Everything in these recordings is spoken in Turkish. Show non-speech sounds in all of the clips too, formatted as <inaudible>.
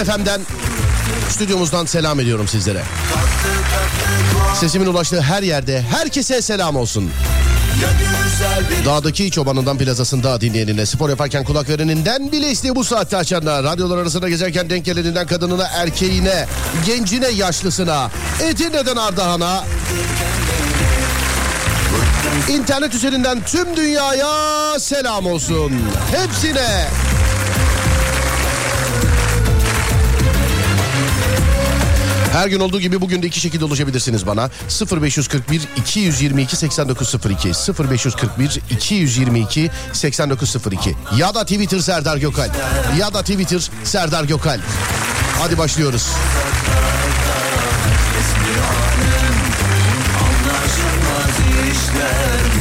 Alem FM'den stüdyomuzdan selam ediyorum sizlere. Sesimin ulaştığı her yerde herkese selam olsun. Dağdaki çobanından plazasında dinleyenine, spor yaparken kulak vereninden bile isteği bu saatte açanlar, radyolar arasında gezerken denk geleninden kadınına, erkeğine, gencine, yaşlısına, Edirne'den Ardahan'a, internet üzerinden tüm dünyaya selam olsun. Hepsine. Her gün olduğu gibi bugün de iki şekilde ulaşabilirsiniz bana. 0541 222 8902 0541 222 8902 ya da Twitter Serdar Gökal ya da Twitter Serdar Gökal. Hadi başlıyoruz. işler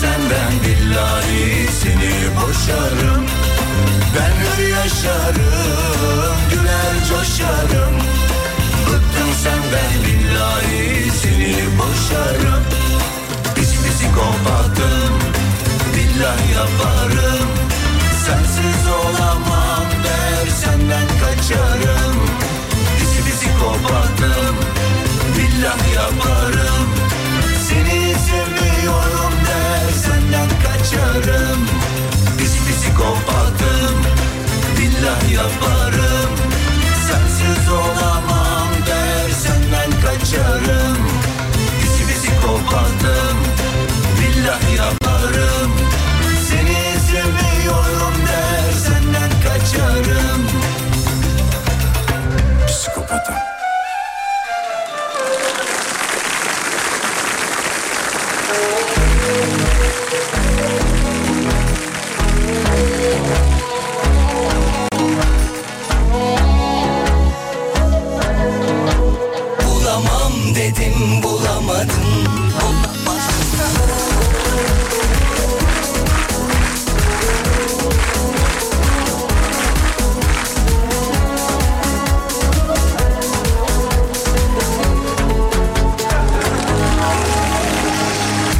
senden billahi seni boşarım. Ben hür yaşarım güler coşarım. Bıktım senden billahi seni boşarım. Pis pisi kopatım Billah yaparım. Sensiz olamam der senden kaçarım. Pisi pisi kopatım Billah yaparım kaçarım Pisi pisi kopatım Billah yaparım. Sensiz olamam der senden kaçarım. Pisi pisi kopatım Billah yaparım. Seni seviyorum der senden kaçarım. Psikopatım Bulamadım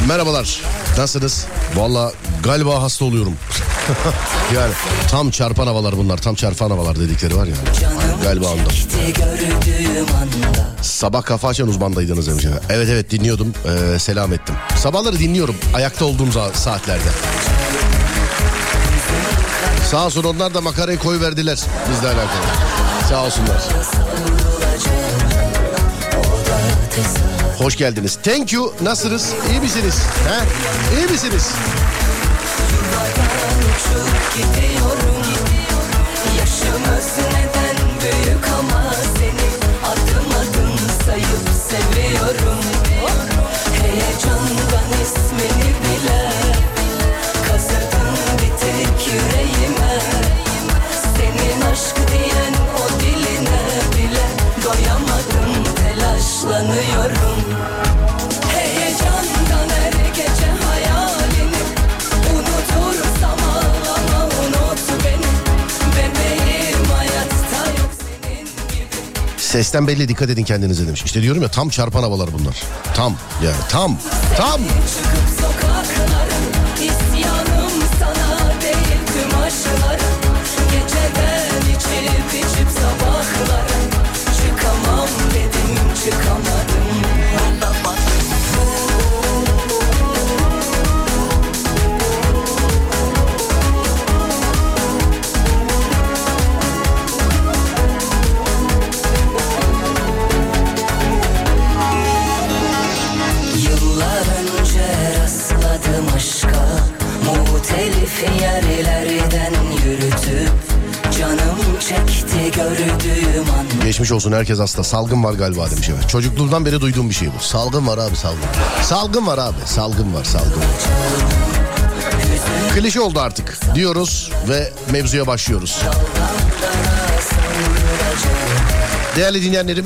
Merhabalar. Nasılsınız? Valla galiba hasta oluyorum. <laughs> yani tam çarpan havalar bunlar. Tam çarpan havalar dedikleri var ya. Galiba ondan. Sabah kafa açan uzmandaydınız demiş. Evet evet dinliyordum. Ee, selam ettim. Sabahları dinliyorum. Ayakta olduğum saatlerde. Sağ olsun onlar da makarayı koy verdiler bizle alakalı. Sağ olsunlar. Hoş geldiniz. Thank you. Nasılsınız? İyi misiniz? He? İyi misiniz? Yaşımız neden büyük ama seni adım adım sayıp seviyorum. Heyecandan ismini bile kazıdın bir tek yüreğime. Senin aşk diyen o diline bile doyamadım telaşlanıyorum Sesten belli dikkat edin kendinize demiş. İşte diyorum ya tam çarpan havalar bunlar. Tam yani tam tam. Yerlerden yürütüp Canım çekti gördüğüm an Geçmiş olsun herkes hasta. Salgın var galiba demiş evet. Çocukluğumdan beri duyduğum bir şey bu. Salgın var abi salgın. Salgın var abi. Salgın var salgın. Klişe oldu artık diyoruz ve mevzuya başlıyoruz. Değerli dinleyenlerim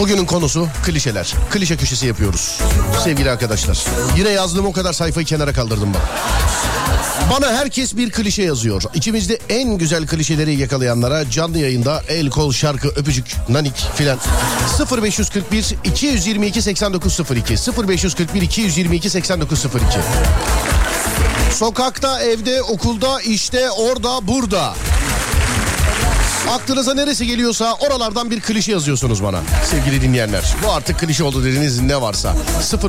Bugünün konusu klişeler. Klişe köşesi yapıyoruz. Sevgili arkadaşlar. Yine yazdığım o kadar sayfayı kenara kaldırdım bak. Bana herkes bir klişe yazıyor. İçimizde en güzel klişeleri yakalayanlara canlı yayında el kol şarkı öpücük nanik filan 0541 222 8902 0541 222 8902 Sokakta, evde, okulda, işte, orada, burada. Aklınıza neresi geliyorsa oralardan bir klişe yazıyorsunuz bana sevgili dinleyenler. Bu artık klişe oldu dediğiniz ne varsa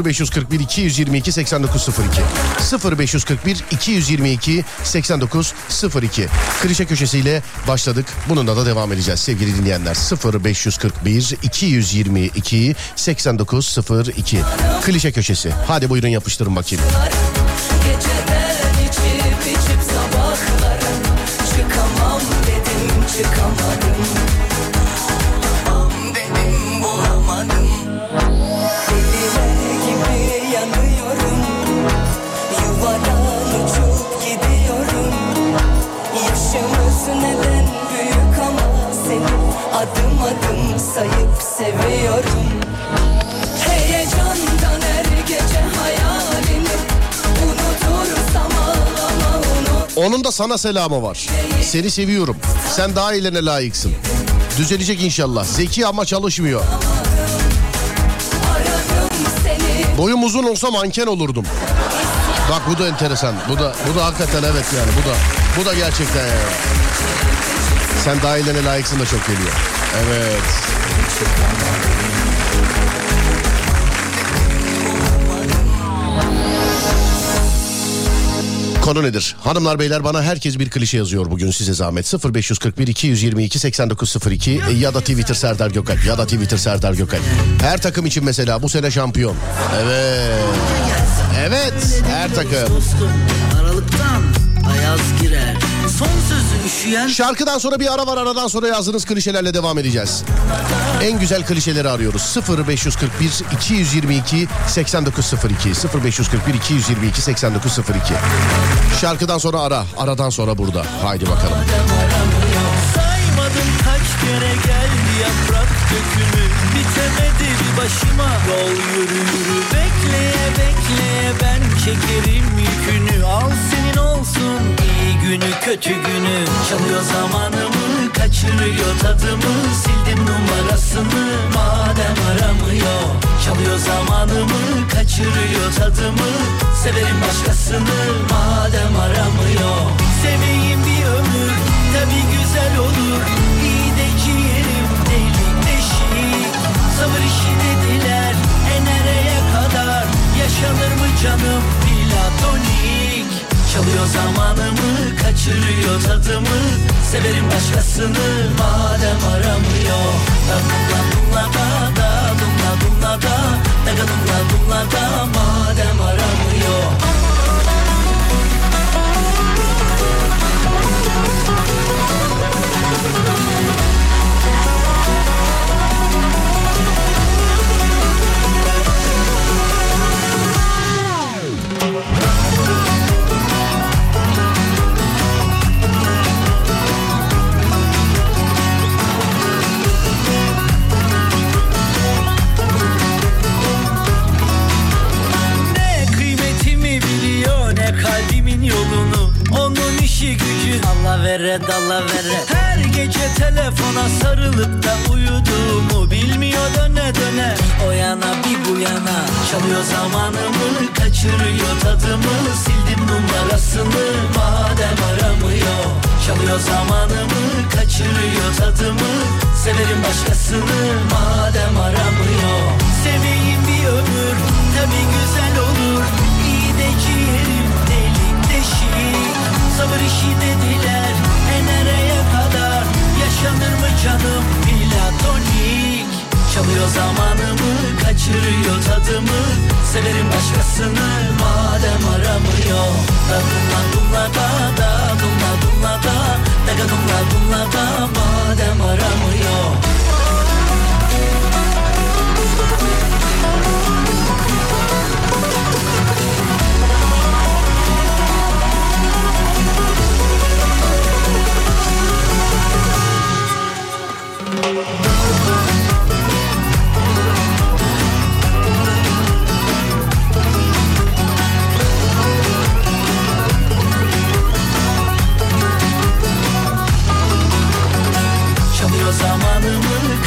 0541 222 8902 0541 222 8902 Klişe köşesiyle başladık. Bununla da devam edeceğiz sevgili dinleyenler. 0541 222 8902 Klişe köşesi. Hadi buyurun yapıştırın bakayım. Geceden seviyorum Heyecandan her gece hayalini unutursam ağlama unut Onun da sana selamı var. Seni seviyorum. Sen daha iyilerine layıksın. Düzelecek inşallah. Zeki ama çalışmıyor. Boyum uzun olsa manken olurdum. Bak bu da enteresan. Bu da bu da hakikaten evet yani. Bu da bu da gerçekten yani. Sen daha layıksın da çok geliyor. Evet. Konu nedir? Hanımlar beyler bana herkes bir klişe yazıyor bugün size zahmet. 0541 222 8902 ya da Twitter Serdar Gökal ya da Twitter Serdar Gökal. Her takım için mesela bu sene şampiyon. Evet. Evet her takım. Aralıktan ayaz girer Son sözü üşüyen Şarkıdan sonra bir ara var aradan sonra yazdığınız klişelerle devam edeceğiz. En güzel klişeleri arıyoruz. 0541 222 8902 0541 222 8902 Şarkıdan sonra ara. Aradan sonra burada. Haydi bakalım. Saymadım kaç kere geldi yaprak dökümü Bitemedi bir başıma yol yürü yürü Bekleye bekleye ben çekerim yükünü Al senin olsun günü kötü günü. Çalıyor zamanımı kaçırıyor tadımı. Sildim numarasını madem aramıyor. Çalıyor zamanımı kaçırıyor tadımı. Severim başkasını madem aramıyor. Seveyim bir ömür tabi güzel olur. İyi de ciğerim delik deşik Sabır işi dediler e nereye kadar. Yaşanır mı canım platonik Çalıyor zamanımı kaçırıyor tadımı. Severim başkasını madem aramıyor. Da dumla dumla da da. Dumla dumla da Da dumla dumla da madem aramıyor dalavere Her gece telefona sarılıp da uyuduğumu bilmiyor döne döne. O yana bir bu yana çalıyor zamanımı Kaçırıyor tadımı. Sildim numarasını madem aramıyor. Çalıyor zamanımı kaçırıyor tadımı. Severim başkasını madem aramıyor. Seveyim bir ömür tabi güzel olur. İyi de ciğerim delik deşik. Sabır işi dediler nereye kadar? Yaşanır mı canım platonik? Çalıyor zamanımı kaçırıyor tadımı. Severim başkasını madem aramıyor. Da dumla dumla da da dumla dumla da. Daga dumla dumla da madem aramıyor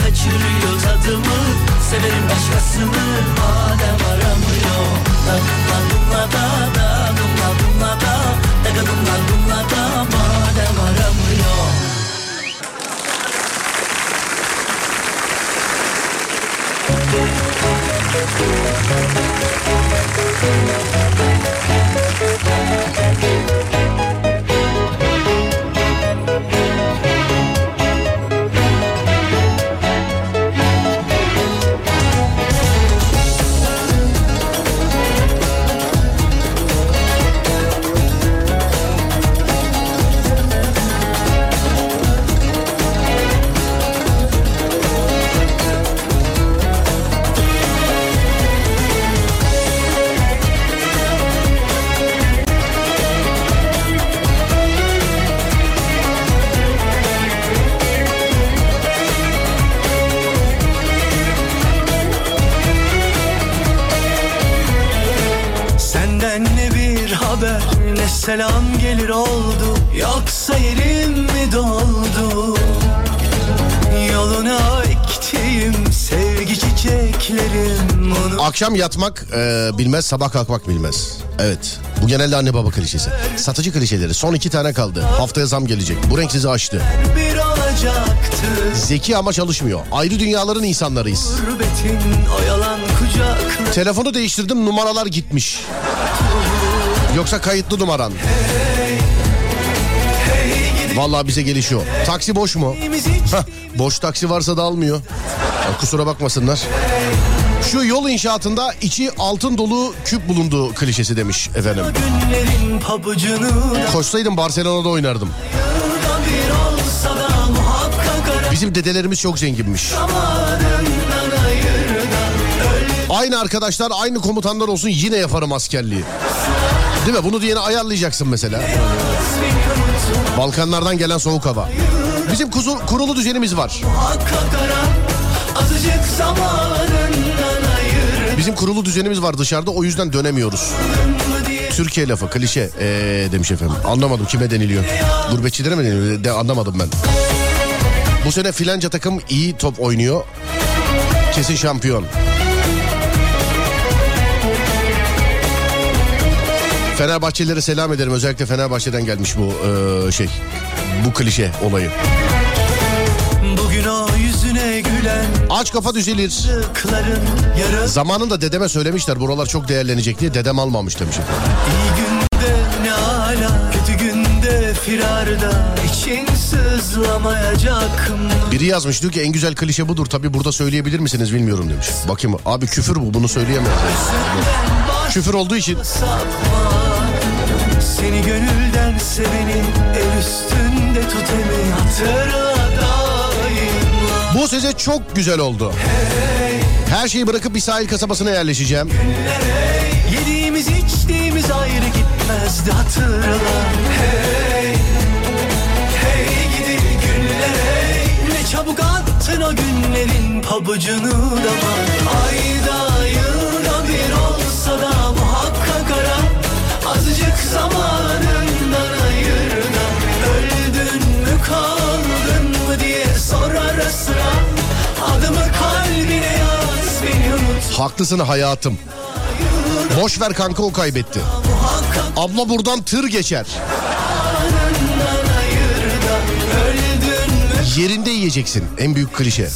kaçırıyor tadımı. Severim başkasını madem aramıyor. Da dumla da da dumla dumla da. Daga dumla dumla da madem aramıyor Thank you. Akşam yatmak e, bilmez, sabah kalkmak bilmez. Evet. Bu genelde anne baba klişesi. Satıcı klişeleri. Son iki tane kaldı. Haftaya zam gelecek. Bu renk sizi açtı. Zeki ama çalışmıyor. Ayrı dünyaların insanlarıyız. Telefonu değiştirdim numaralar gitmiş. Yoksa kayıtlı numaran. Vallahi bize gelişiyor. Taksi boş mu? Hah, boş taksi varsa da almıyor. Kusura bakmasınlar. Şu yol inşaatında içi altın dolu küp bulundu klişesi demiş efendim. Koşsaydım Barcelona'da oynardım. Bizim dedelerimiz çok zenginmiş. Aynı arkadaşlar aynı komutanlar olsun yine yaparım askerliği. Değil mi? Bunu diyene ayarlayacaksın mesela. Balkanlardan gelen soğuk hava. Bizim kuzu, kurulu düzenimiz var. Azıcık ayır Bizim kurulu düzenimiz var dışarıda o yüzden dönemiyoruz. Türkiye lafı klişe ee, demiş efendim. Anlamadım kime deniliyor. Gurbetçilere mi deniliyor? De, anlamadım ben. Bu sene filanca takım iyi top oynuyor. Kesin şampiyon. Fenerbahçelilere selam ederim. Özellikle Fenerbahçe'den gelmiş bu ee, şey. Bu klişe olayı. Aç kafa düzelir. Zamanında dedeme söylemişler buralar çok değerlenecek diye dedem almamış demiş. İyi günde ne ala Kötü günde firarda için sızlamayacak mı? Biri yazmış diyor ki en güzel klişe budur tabi burada söyleyebilir misiniz bilmiyorum demiş. Bakayım abi küfür bu bunu söyleyemez. Küfür olduğu için Sapma Seni gönülden seveni El üstünde tut emin Hatırla daima bu size çok güzel oldu. Her şeyi bırakıp bir sahil kasabasına yerleşeceğim. Yediğimiz içtiğimiz ayrı gitmezdi hatırla Hey Hey gidi günler hey Ne çabuk attın o günlerin pabucunu da var Ayda yılda bir olsa da muhakkak ara Azıcık zamanından Adımı kalbine yaz beni unut. Haklısın hayatım. Boş ver kanka o kaybetti. Abla buradan tır geçer. Yerinde yiyeceksin en büyük klişe.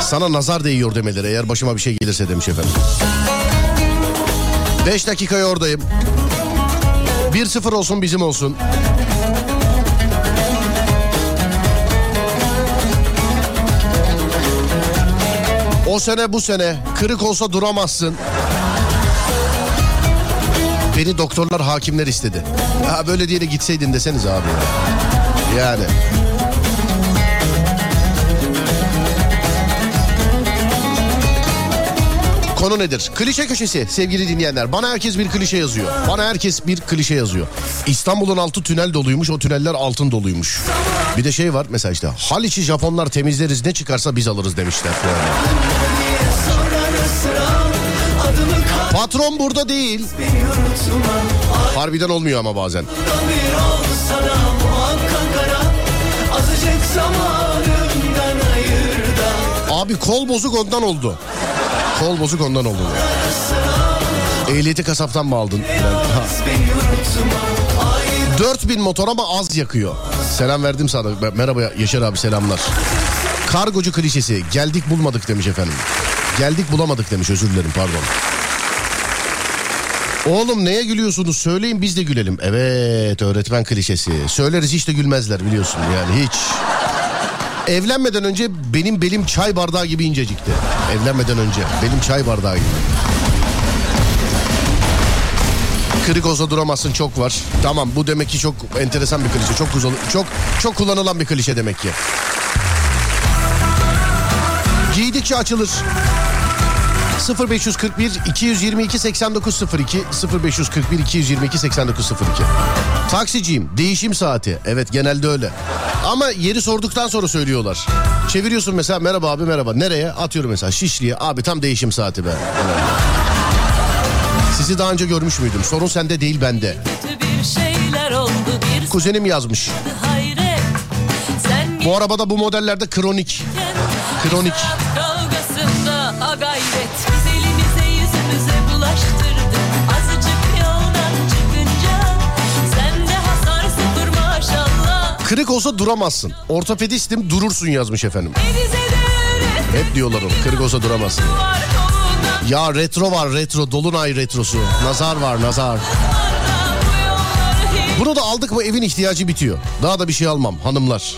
Sana nazar değiyor demeleri eğer başıma bir şey gelirse demiş efendim. 5 dakikaya oradayım. 1-0 olsun bizim olsun. O sene bu sene kırık olsa duramazsın. Beni doktorlar hakimler istedi. Ha böyle diye de gitseydin deseniz abi. Yani. Konu nedir? Klişe köşesi sevgili dinleyenler. Bana herkes bir klişe yazıyor. Bana herkes bir klişe yazıyor. İstanbul'un altı tünel doluymuş o tüneller altın doluymuş. Bir de şey var mesela işte Haliç'i Japonlar temizleriz ne çıkarsa biz alırız demişler. Patron burada değil. Harbiden olmuyor ama bazen. Abi kol bozuk ondan oldu. Kol bozuk ondan oldu. Ehliyeti kasaptan mı aldın? Ha. 4000 motor ama az yakıyor. Selam verdim sana. Merhaba Yaşar abi selamlar. Kargocu klişesi geldik bulmadık demiş efendim. Geldik bulamadık demiş özür dilerim pardon. Oğlum neye gülüyorsunuz söyleyin biz de gülelim. Evet öğretmen klişesi. Söyleriz hiç de gülmezler biliyorsun yani hiç. Evlenmeden önce benim belim çay bardağı gibi incecikti. Evlenmeden önce benim çay bardağı gibi. Kırık olsa duramazsın çok var. Tamam bu demek ki çok enteresan bir klişe. Çok güzel, çok çok kullanılan bir klişe demek ki. Giydikçe açılır. 0541 222 8902 0541 222 8902 Taksiciyim değişim saati. Evet genelde öyle. Ama yeri sorduktan sonra söylüyorlar. Çeviriyorsun mesela merhaba abi merhaba. Nereye? Atıyorum mesela Şişli'ye. Abi tam değişim saati be. Sizi daha önce görmüş müydüm? Sorun sende değil bende. Kuzenim yazmış. Bu arabada bu modellerde kronik. Kronik kırık olsa duramazsın ortopedistim durursun yazmış efendim hep diyorlar onu kırık olsa duramazsın Ya retro var retro dolunay retrosu. Nazar var nazar. Bunu da aldık mı evin ihtiyacı bitiyor. Daha da bir şey almam hanımlar.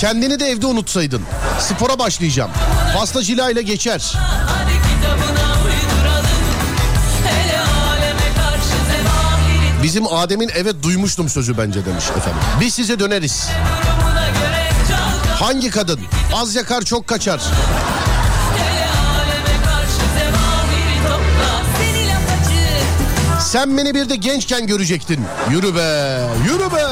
Kendini de evde unutsaydın. Spora başlayacağım. Pastacıyla ile geçer. Bizim Adem'in evet duymuştum sözü bence demiş efendim. Biz size döneriz. Hangi kadın? Az yakar çok kaçar. Sen beni bir de gençken görecektin. Yürü be, yürü be.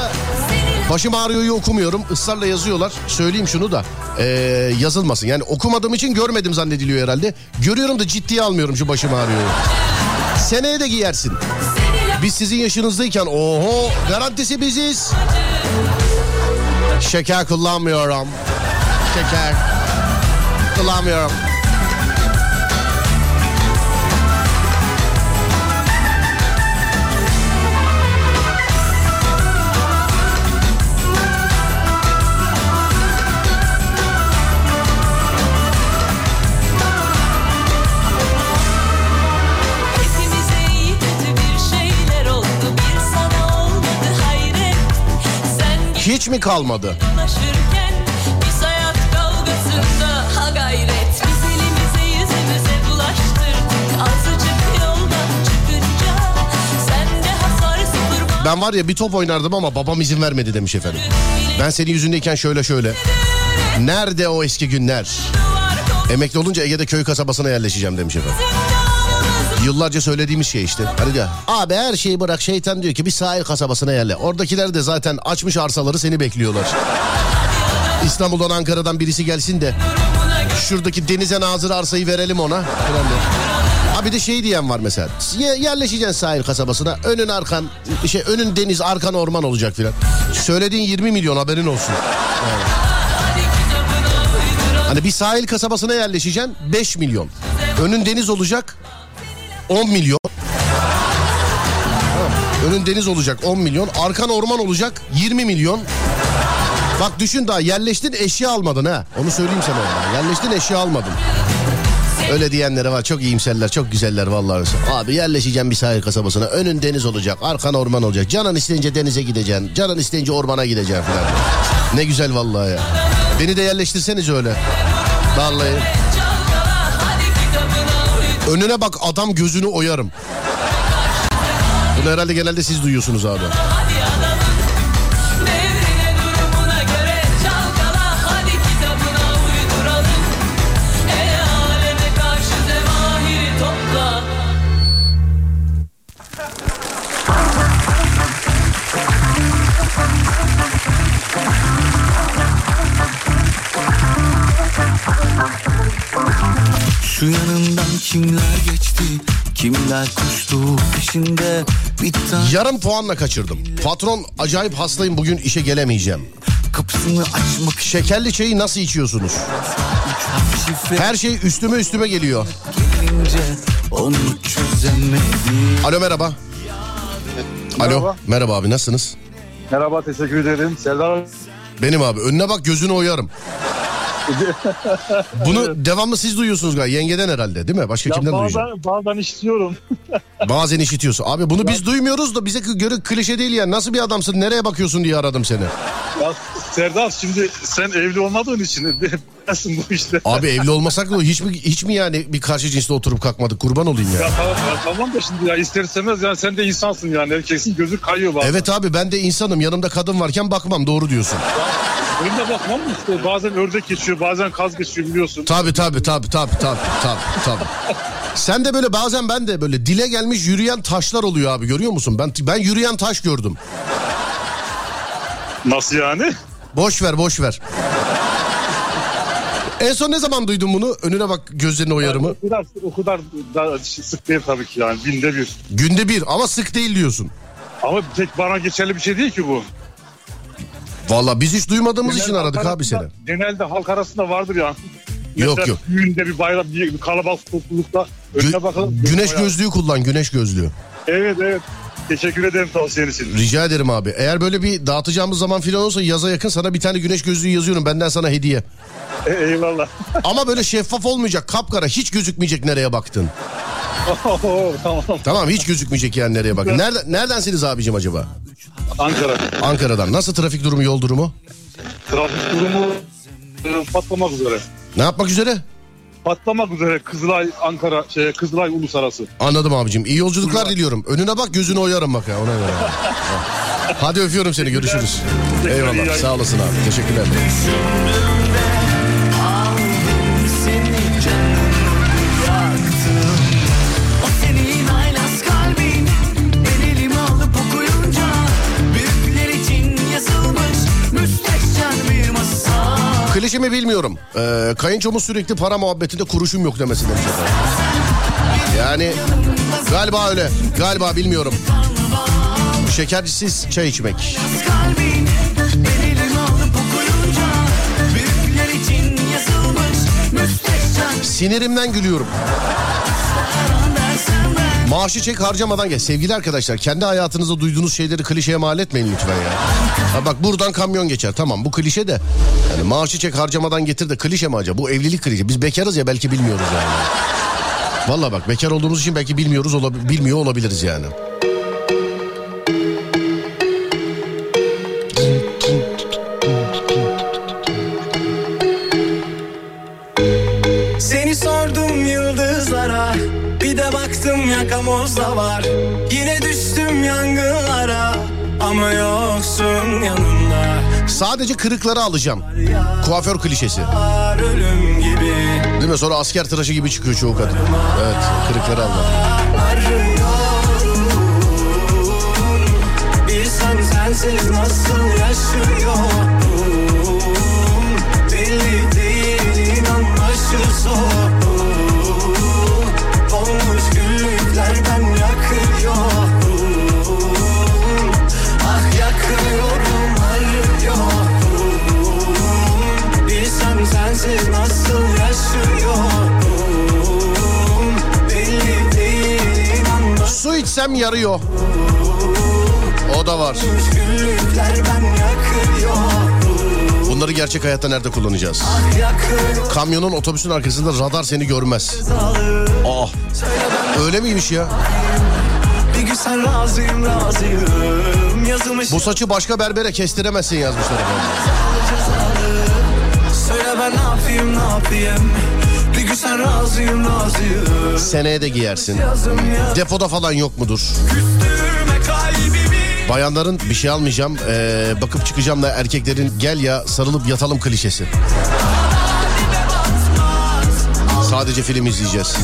Başım ağrıyor'yu okumuyorum. Israrla yazıyorlar. Söyleyeyim şunu da. ee, yazılmasın. Yani okumadığım için görmedim zannediliyor herhalde. Görüyorum da ciddiye almıyorum şu başım ağrıyor'yu. Seneye de giyersin. Biz sizin yaşınızdayken oho garantisi biziz. Şeker kullanmıyorum. Şeker kullanmıyorum. Sende hasar sıfır Ben var ya bir top oynardım ama babam izin vermedi demiş efendim. Ben senin yüzündeyken şöyle şöyle. Nerede o eski günler? Emekli olunca Ege'de köy kasabasına yerleşeceğim demiş efendim. Yıllarca söylediğimiz şey işte. Hani diyor abi her şeyi bırak şeytan diyor ki bir sahil kasabasına yerle. Oradakiler de zaten açmış arsaları seni bekliyorlar. İstanbul'dan Ankara'dan birisi gelsin de şuradaki denize nazır arsayı verelim ona. Ha bir de şey diyen var mesela. Ye- Yerleşeceksin sahil kasabasına. Önün arkan şey önün deniz arkan orman olacak filan. Söylediğin 20 milyon haberin olsun. Uyduralım Hani bir sahil kasabasına yerleşeceksin 5 milyon. Önün deniz olacak 10 milyon. Önün deniz olacak 10 milyon. Arkan orman olacak 20 milyon. Bak düşün daha yerleştin eşya almadın ha. Onu söyleyeyim sana ya. Yerleştin eşya almadın. Öyle diyenlere var çok iyimserler çok güzeller vallahi. Abi yerleşeceğim bir sahil kasabasına önün deniz olacak arkan orman olacak. Canın isteyince denize gideceksin canın isteyince ormana gideceksin falan. Ne güzel vallahi ya. Beni de yerleştirseniz öyle. Vallahi. Önüne bak adam gözünü oyarım. Bunu herhalde genelde siz duyuyorsunuz abi. Kimler geçti Kimler koştu peşinde Bir tane Yarım puanla kaçırdım. Patron acayip hastayım bugün işe gelemeyeceğim. kapısını açmak Şekerli çayı nasıl içiyorsunuz? Her şey üstüme üstüme geliyor. gelince Onu çözemedim Alo merhaba. Alo Merhaba. merhaba abi nasılsınız? Merhaba teşekkür ederim. Serdar Benim abi önüne bak gözünü oyarım. <laughs> Bunu devamlı siz duyuyorsunuz galiba yengeden herhalde değil mi? Başka ya kimden bazen, bazen istiyorum. <laughs> Bazen işitiyorsun. Abi bunu biz duymuyoruz da bize göre klişe değil ya. Nasıl bir adamsın nereye bakıyorsun diye aradım seni. ya Serdar şimdi sen evli olmadığın için bilirsin bu işte. Abi evli olmasak da hiç mi, hiç mi yani bir karşı cinsle oturup kalkmadık kurban olayım ya. Ya tamam, ya tamam da şimdi ya ister istemez yani sen de insansın yani erkeksin gözü kayıyor bazen. Evet abi ben de insanım yanımda kadın varken bakmam doğru diyorsun. Önüne bakmam mı işte bazen ördek geçiyor bazen kaz geçiyor biliyorsun. Tabi tabi tabi tabi tabi tabi tabi. Sen de böyle bazen ben de böyle dile gelmiş yürüyen taşlar oluyor abi görüyor musun? Ben ben yürüyen taş gördüm. Nasıl yani? Boş ver boş ver. En son ne zaman duydun bunu? Önüne bak gözlerine oyarımı. O kadar, o kadar da sık değil tabii ki yani binde bir. Günde bir ama sık değil diyorsun. Ama tek bana geçerli bir şey değil ki bu. Valla biz hiç duymadığımız için Genelde aradık halk abi seni. Genelde halk arasında vardır yani. Yok, Mesela yok. Düğünde bir bayram, bir kalabalık toplulukta Gü- önüne bakalım. güneş Ya. gözlüğü kullan güneş gözlüğü. Evet evet. Teşekkür ederim tavsiyen için. Rica ederim abi. Eğer böyle bir dağıtacağımız zaman filan olsa yaza yakın sana bir tane güneş gözlüğü yazıyorum. Benden sana hediye. E, eyvallah. <laughs> Ama böyle şeffaf olmayacak kapkara hiç gözükmeyecek nereye baktın. <laughs> tamam. Tamam hiç gözükmeyecek yani nereye baktın. Nereden, neredensiniz abicim acaba? Ankara. Ankara'dan. Nasıl trafik durumu yol durumu? Trafik durumu e, patlamak üzere. Ne yapmak üzere? Patlamak üzere Kızılay Ankara şey Kızılay Ulusararası. Anladım abicim. İyi yolculuklar diliyorum. Önüne bak gözünü oyarım bak ya ona göre. <laughs> Hadi öpüyorum seni görüşürüz. Eyvallah sağ olasın abi teşekkürler. Masal Klişe mi bilmiyorum. Ee, kayınçomuz sürekli para muhabbetinde kuruşum yok demesi demiş. Yani galiba öyle. Galiba bilmiyorum. Şekersiz çay içmek. kalbin El Maaşı çek harcamadan gel. Sevgili arkadaşlar kendi hayatınızda duyduğunuz şeyleri klişeye mal etmeyin lütfen ya. Ha bak buradan kamyon geçer tamam bu klişe de. Yani maaşı çek harcamadan getir de klişe mi acaba? Bu evlilik klişe. Biz bekarız ya belki bilmiyoruz yani. Valla bak bekar olduğumuz için belki bilmiyoruz olab- bilmiyor olabiliriz yani. Yakamozda var Yine düştüm yangınlara Ama yoksun yanımda Sadece kırıkları alacağım. Kuaför klişesi. Ölüm gibi Değil mi? Sonra asker tıraşı gibi çıkıyor çoğu kadın. Evet kırıkları almak. Bilsen sensiz nasıl yaşıyorum Belli değil inan başı soğuk sensiz nasıl yaşıyorum Su içsem yarıyor O da var Bunları gerçek hayatta nerede kullanacağız? Kamyonun otobüsün arkasında radar seni görmez. Aa, öyle miymiş ya? Bu saçı başka berbere kestiremezsin yazmışlar. Ben ne yapayım Bir gün sen razıyım razıyım Seneye de giyersin. Depoda falan yok mudur? Bayanların bir şey almayacağım, ee, bakıp çıkacağım da erkeklerin gel ya sarılıp yatalım klişesi. Sadece film izleyeceğiz.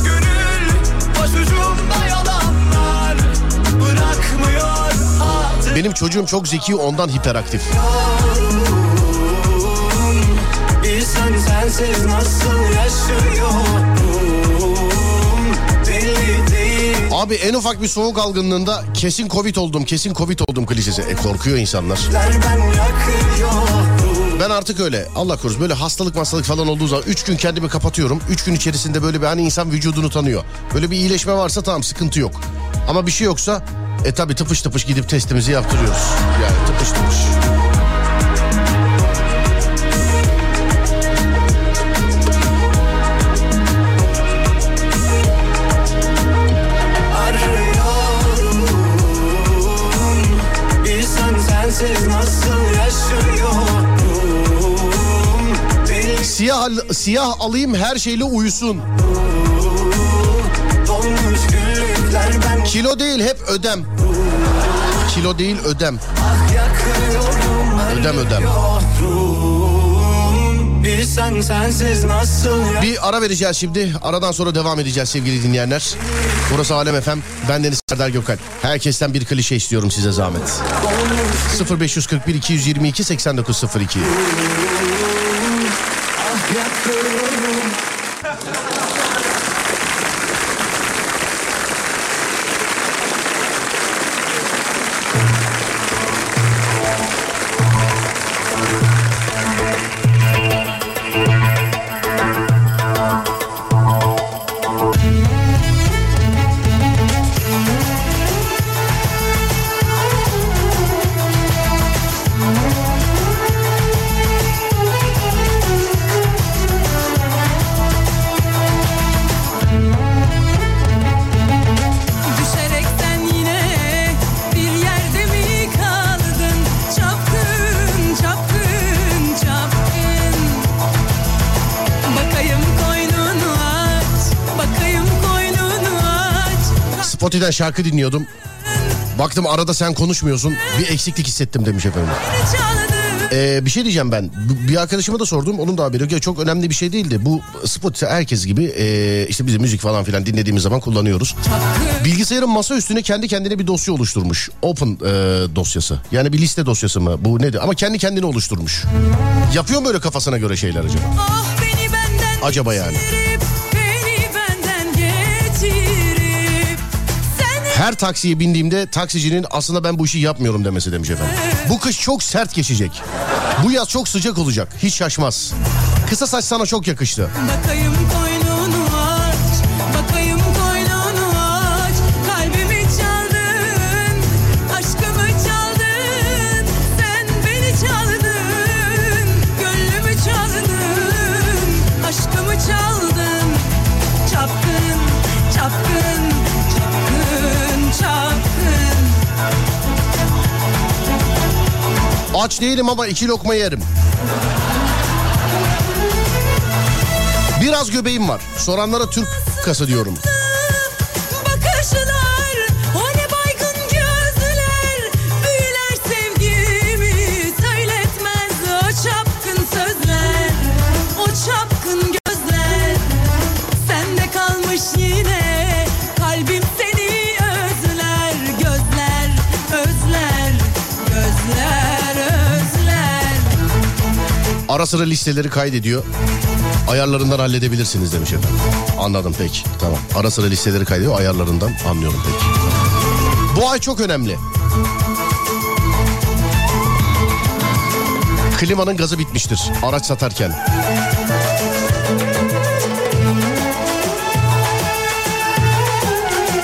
Benim çocuğum çok zeki ondan hiperaktif. Bilsen sensiz nasıl yaşıyorum Belli değil Abi en ufak bir soğuk algınlığında kesin covid oldum, kesin covid oldum klişesi. E korkuyor insanlar. ben Ben artık öyle Allah korusun böyle hastalık hastalık falan olduğu zaman 3 gün kendimi kapatıyorum. 3 gün içerisinde böyle bir hani insan vücudunu tanıyor. Böyle bir iyileşme varsa tamam sıkıntı yok. Ama bir şey yoksa e tabi tıpış tıpış gidip testimizi yaptırıyoruz. Yani tıpış tıpış. Siyah, siyah alayım her şeyle uyusun. Kilo değil hep ödem. Kilo değil ödem. Ödem ödem. sensiz nasıl Bir ara vereceğiz şimdi. Aradan sonra devam edeceğiz sevgili dinleyenler. Burası Alem FM. Ben Deniz Serdar Gökal. Herkesten bir klişe istiyorum size zahmet. 0541 222 8902. Spotify'den şarkı dinliyordum. Baktım arada sen konuşmuyorsun. Bir eksiklik hissettim demiş efendim. Ee, bir şey diyeceğim ben. Bir arkadaşıma da sordum. Onun da haberi yok. Ya Çok önemli bir şey değildi. Bu Spotify herkes gibi e, işte biz de müzik falan filan dinlediğimiz zaman kullanıyoruz. Bilgisayarın masa üstüne kendi kendine bir dosya oluşturmuş. Open e, dosyası. Yani bir liste dosyası mı? Bu nedir? Ama kendi kendine oluşturmuş. Yapıyor mu öyle kafasına göre şeyler acaba? Ah Acaba yani. Her taksiye bindiğimde taksicinin aslında ben bu işi yapmıyorum demesi demiş efendim. Bu kış çok sert geçecek. Bu yaz çok sıcak olacak. Hiç şaşmaz. Kısa saç sana çok yakıştı. Bakayım Aç değilim ama iki lokma yerim. Biraz göbeğim var. Soranlara Türk kası diyorum. Ara sıra listeleri kaydediyor. Ayarlarından halledebilirsiniz demiş efendim. Anladım peki. Tamam. Ara sıra listeleri kaydediyor. Ayarlarından anlıyorum peki. Bu ay çok önemli. Klimanın gazı bitmiştir araç satarken.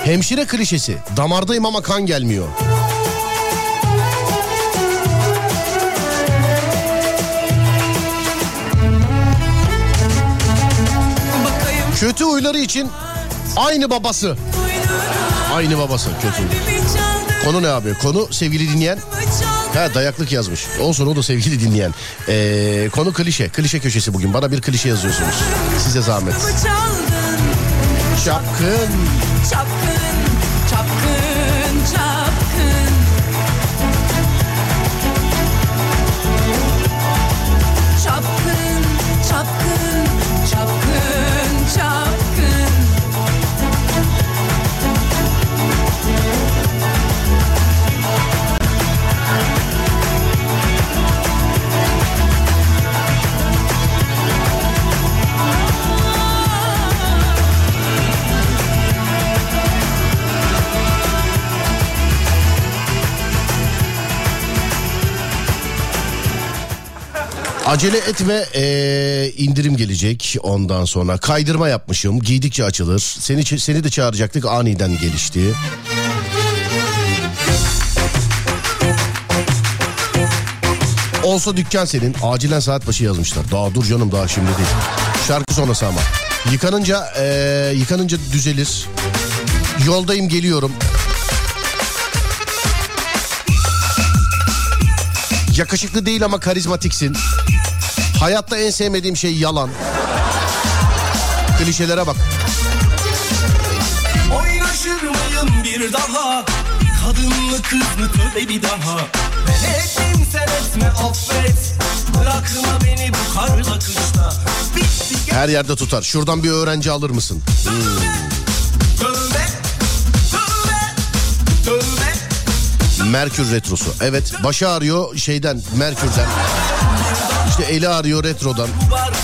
Hemşire klişesi. Damardayım ama kan gelmiyor. Kötü huyları için aynı babası. Aynı babası kötü. huy. kalbimi çaldı Konu ne abi? Konu sevgili dinleyen. Ha dayaklık yazmış. Olsun o da sevgili dinleyen. Ee, konu klişe. Klişe köşesi bugün. Bana bir klişe yazıyorsunuz. Size zahmet. Çapkın, çapkın, Acele etme ee, indirim gelecek ondan sonra. Kaydırma yapmışım. Giydikçe açılır. Seni seni de çağıracaktık aniden gelişti. Olsa dükkan senin. Acilen saat başı yazmışlar. Daha dur canım daha şimdi değil. Şarkı sonrası ama. Yıkanınca ee, yıkanınca düzelir. Yoldayım geliyorum. Yakışıklı değil ama karizmatiksin. Hayatta en sevmediğim şey yalan. Klişelere bak. Oynaşır mıyım bir daha Kadınlı kızlı tövbe bir daha Ben ettim sen etme affet Bırakma beni bu karla kışta Bitti Her yerde tutar. Şuradan bir öğrenci alır mısın? tövbe Tövbe Tövbe Merkür retrosu. Evet başı ağrıyor şeyden Merkür'den. İşte eli ağrıyor retrodan.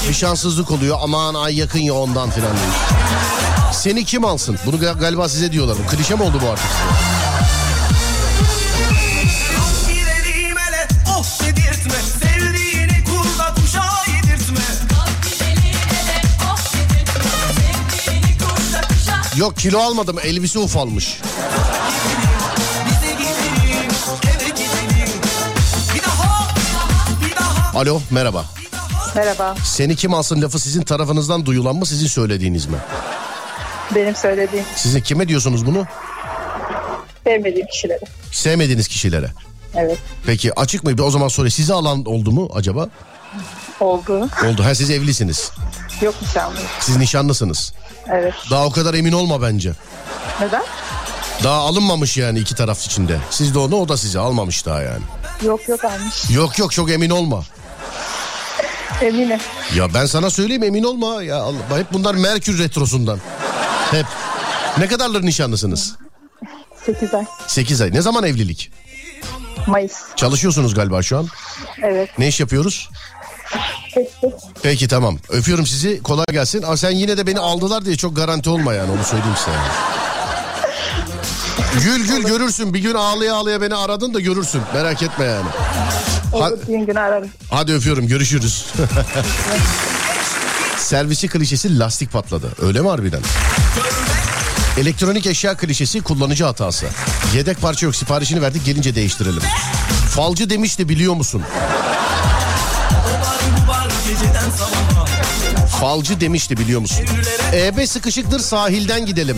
Bir şanssızlık oluyor aman ay yakın ya ondan filan demiş. Seni kim alsın? Bunu gal- galiba size diyorlar. Bu klişe mi oldu bu artık? Yedirtme Yok kilo almadım elbise ufalmış. Alo merhaba. Merhaba, Seni kim alsın lafı sizin tarafınızdan duyulan mı sizin söylediğiniz mi? benim söylediğim Sizin kime diyorsunuz bunu? sevmediğim kişileri. Sevmediğiniz kişilere. Evet, Peki açık mı? O zaman soruyor. Sizi alan oldu mu acaba? oldu. Oldu. Ha siz evlisiniz. Yok nişanlıyım. Siz nişanlısınız. Evet. Daha o kadar emin olma bence. Neden? Daha alınmamış yani iki taraf içinde. Siz de onu o da sizi almamış daha yani. Yok yok almış. Yok yok çok emin olma. Eminim. Ya ben sana söyleyeyim emin olma. Ya Allah, hep bunlar Merkür retrosundan. Hep. Ne kadarları nişanlısınız? 8 ay. 8 ay. Ne zaman evlilik? Mayıs. Çalışıyorsunuz galiba şu an. Evet. Ne iş yapıyoruz? Peki. Peki tamam. Öpüyorum sizi. Kolay gelsin. Ama sen yine de beni aldılar diye çok garanti olma yani. Onu söyleyeyim size yani. Gül gül görürsün. Bir gün ağlaya ağlaya beni aradın da görürsün. Merak etme yani. Olur düğün günü ararım. hadi öpüyorum. Görüşürüz. <laughs> Servisi klişesi lastik patladı. Öyle mi harbiden? Elektronik eşya klişesi kullanıcı hatası. Yedek parça yok siparişini verdik gelince değiştirelim. Falcı demişti biliyor musun? Falcı demişti biliyor musun? EB sıkışıktır sahilden gidelim.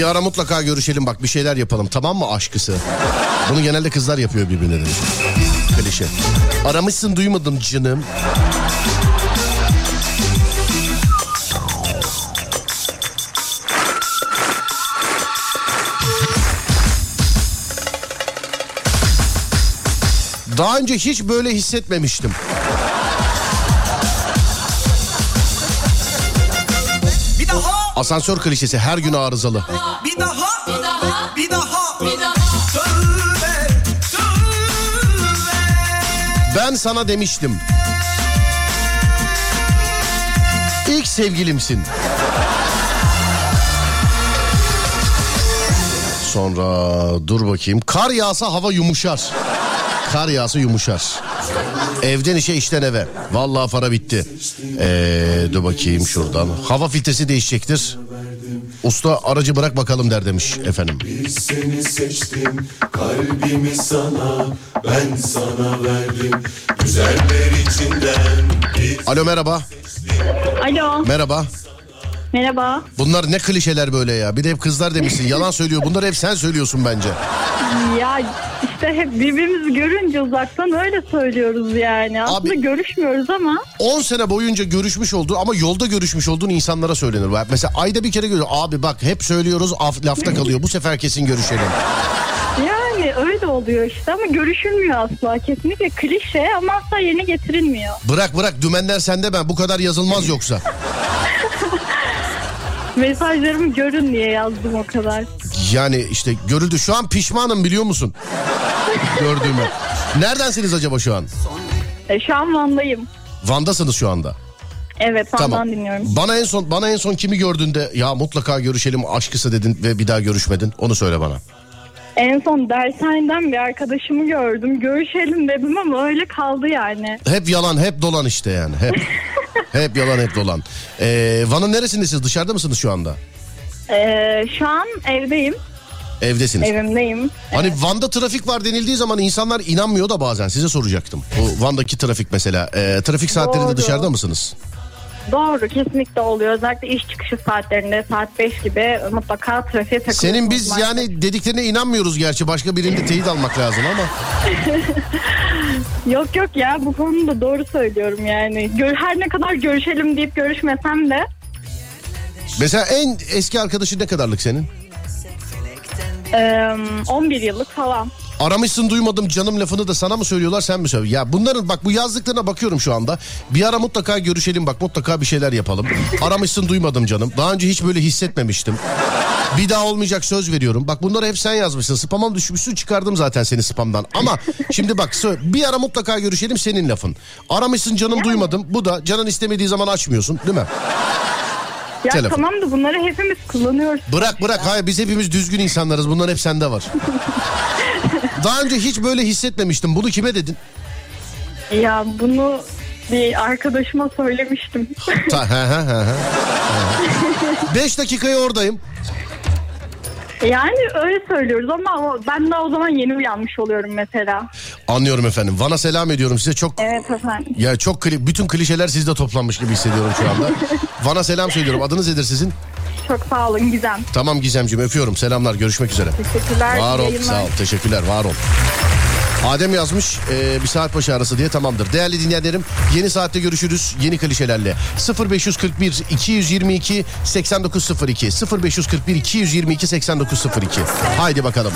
Bir ara mutlaka görüşelim bak bir şeyler yapalım tamam mı aşkısı? Bunu genelde kızlar yapıyor birbirine demiş. Klişe. Aramışsın duymadım canım. Daha önce hiç böyle hissetmemiştim. Asansör klişesi her gün arızalı. Bir daha, bir daha, bir daha, Bir. Ben sana demiştim. İlk sevgilimsin. Sonra dur bakayım. Kar yağsa hava yumuşar. Kar yağsa yumuşar. Evden işe işten eve. Vallahi para bitti. Ee, dur bakayım şuradan. Hava filtresi değişecektir. Usta aracı bırak bakalım der demiş efendim. Seni seçtim kalbimi sana ben sana verdim güzeller içinden bir Alo merhaba. Alo. Merhaba. Merhaba. Bunlar ne klişeler böyle ya. Bir de hep kızlar demişsin. <laughs> Yalan söylüyor. Bunları hep sen söylüyorsun bence. Ya işte hep birbirimizi görünce uzaktan öyle söylüyoruz yani. Aslında Abi- görüşmüyoruz ama 10 sene boyunca görüşmüş olduğu ama yolda görüşmüş olduğun insanlara söylenir. Mesela ayda bir kere görüyor. Abi bak hep söylüyoruz af, lafta kalıyor. Bu sefer kesin görüşelim. yani öyle oluyor işte ama görüşülmüyor asla. Kesinlikle klişe ama asla yerine getirilmiyor. Bırak bırak dümenler sende ben. Bu kadar yazılmaz yoksa. Mesajlarımı görün diye yazdım o kadar. Yani işte görüldü. Şu an pişmanım biliyor musun? Gördüğüme. Neredensiniz acaba şu an? E, şu an Van'dayım. Van'dasınız şu anda. Evet Van'dan Tamam. dinliyorum. Bana en son bana en son kimi gördüğünde ya mutlaka görüşelim aşkısı dedin ve bir daha görüşmedin. Onu söyle bana. En son dershaneden bir arkadaşımı gördüm. Görüşelim dedim ama öyle kaldı yani. Hep yalan, hep dolan işte yani. Hep. <laughs> hep yalan, hep dolan. Ee, Van'ın neresindesiniz? Dışarıda mısınız şu anda? E, şu an evdeyim. Evdesiniz. Evimdeyim. Hani Van'da trafik var denildiği zaman insanlar inanmıyor da bazen. Size soracaktım. Bu Van'daki trafik mesela. Ee, trafik saatlerinde Doğru. dışarıda mısınız? Doğru kesinlikle oluyor. Özellikle iş çıkışı saatlerinde saat 5 gibi mutlaka trafiğe takılıyorsunuz. Senin biz maalesef. yani dediklerine inanmıyoruz gerçi. Başka birinde teyit almak lazım ama. <laughs> Yok yok ya bu konuda doğru söylüyorum yani. Her ne kadar görüşelim deyip görüşmesem de Mesela en eski arkadaşın ne kadarlık senin? e, 11 yıllık falan. Aramışsın duymadım canım lafını da sana mı söylüyorlar sen mi söylüyorsun? Ya bunların bak bu yazdıklarına bakıyorum şu anda. Bir ara mutlaka görüşelim bak mutlaka bir şeyler yapalım. Aramışsın duymadım canım. Daha önce hiç böyle hissetmemiştim. Bir daha olmayacak söz veriyorum. Bak bunları hep sen yazmışsın. Spam'a düşmüşsün çıkardım zaten seni spamdan. Ama şimdi bak bir ara mutlaka görüşelim senin lafın. Aramışsın canım duymadım. Bu da canın istemediği zaman açmıyorsun değil mi? Ya Telefon. tamam da bunları hepimiz kullanıyoruz. Bırak bırak hayır biz hepimiz düzgün insanlarız. Bunlar hep sende var. <laughs> Daha önce hiç böyle hissetmemiştim. Bunu kime dedin? Ya bunu bir arkadaşıma söylemiştim. Ta, he, he, he. Beş dakikaya oradayım. yani öyle söylüyoruz ama ben de o zaman yeni uyanmış oluyorum mesela. Anlıyorum efendim. Van'a selam ediyorum size. Çok Evet efendim. ya çok kli- bütün klişeler sizde toplanmış gibi hissediyorum şu anda. <laughs> Van'a selam söylüyorum. Adınız nedir sizin? Çok sağ olun Gizem. Tamam Gizemciğim öpüyorum. Selamlar. Görüşmek üzere. Teşekkürler. Var ol. yayınlar. Sağ ol. Teşekkürler. Var ol. Adem yazmış e, bir saat başı arası diye tamamdır. Değerli dinleyenlerim yeni saatte görüşürüz yeni klişelerle. 0541 222 8902 0541 222 8902 Haydi bakalım.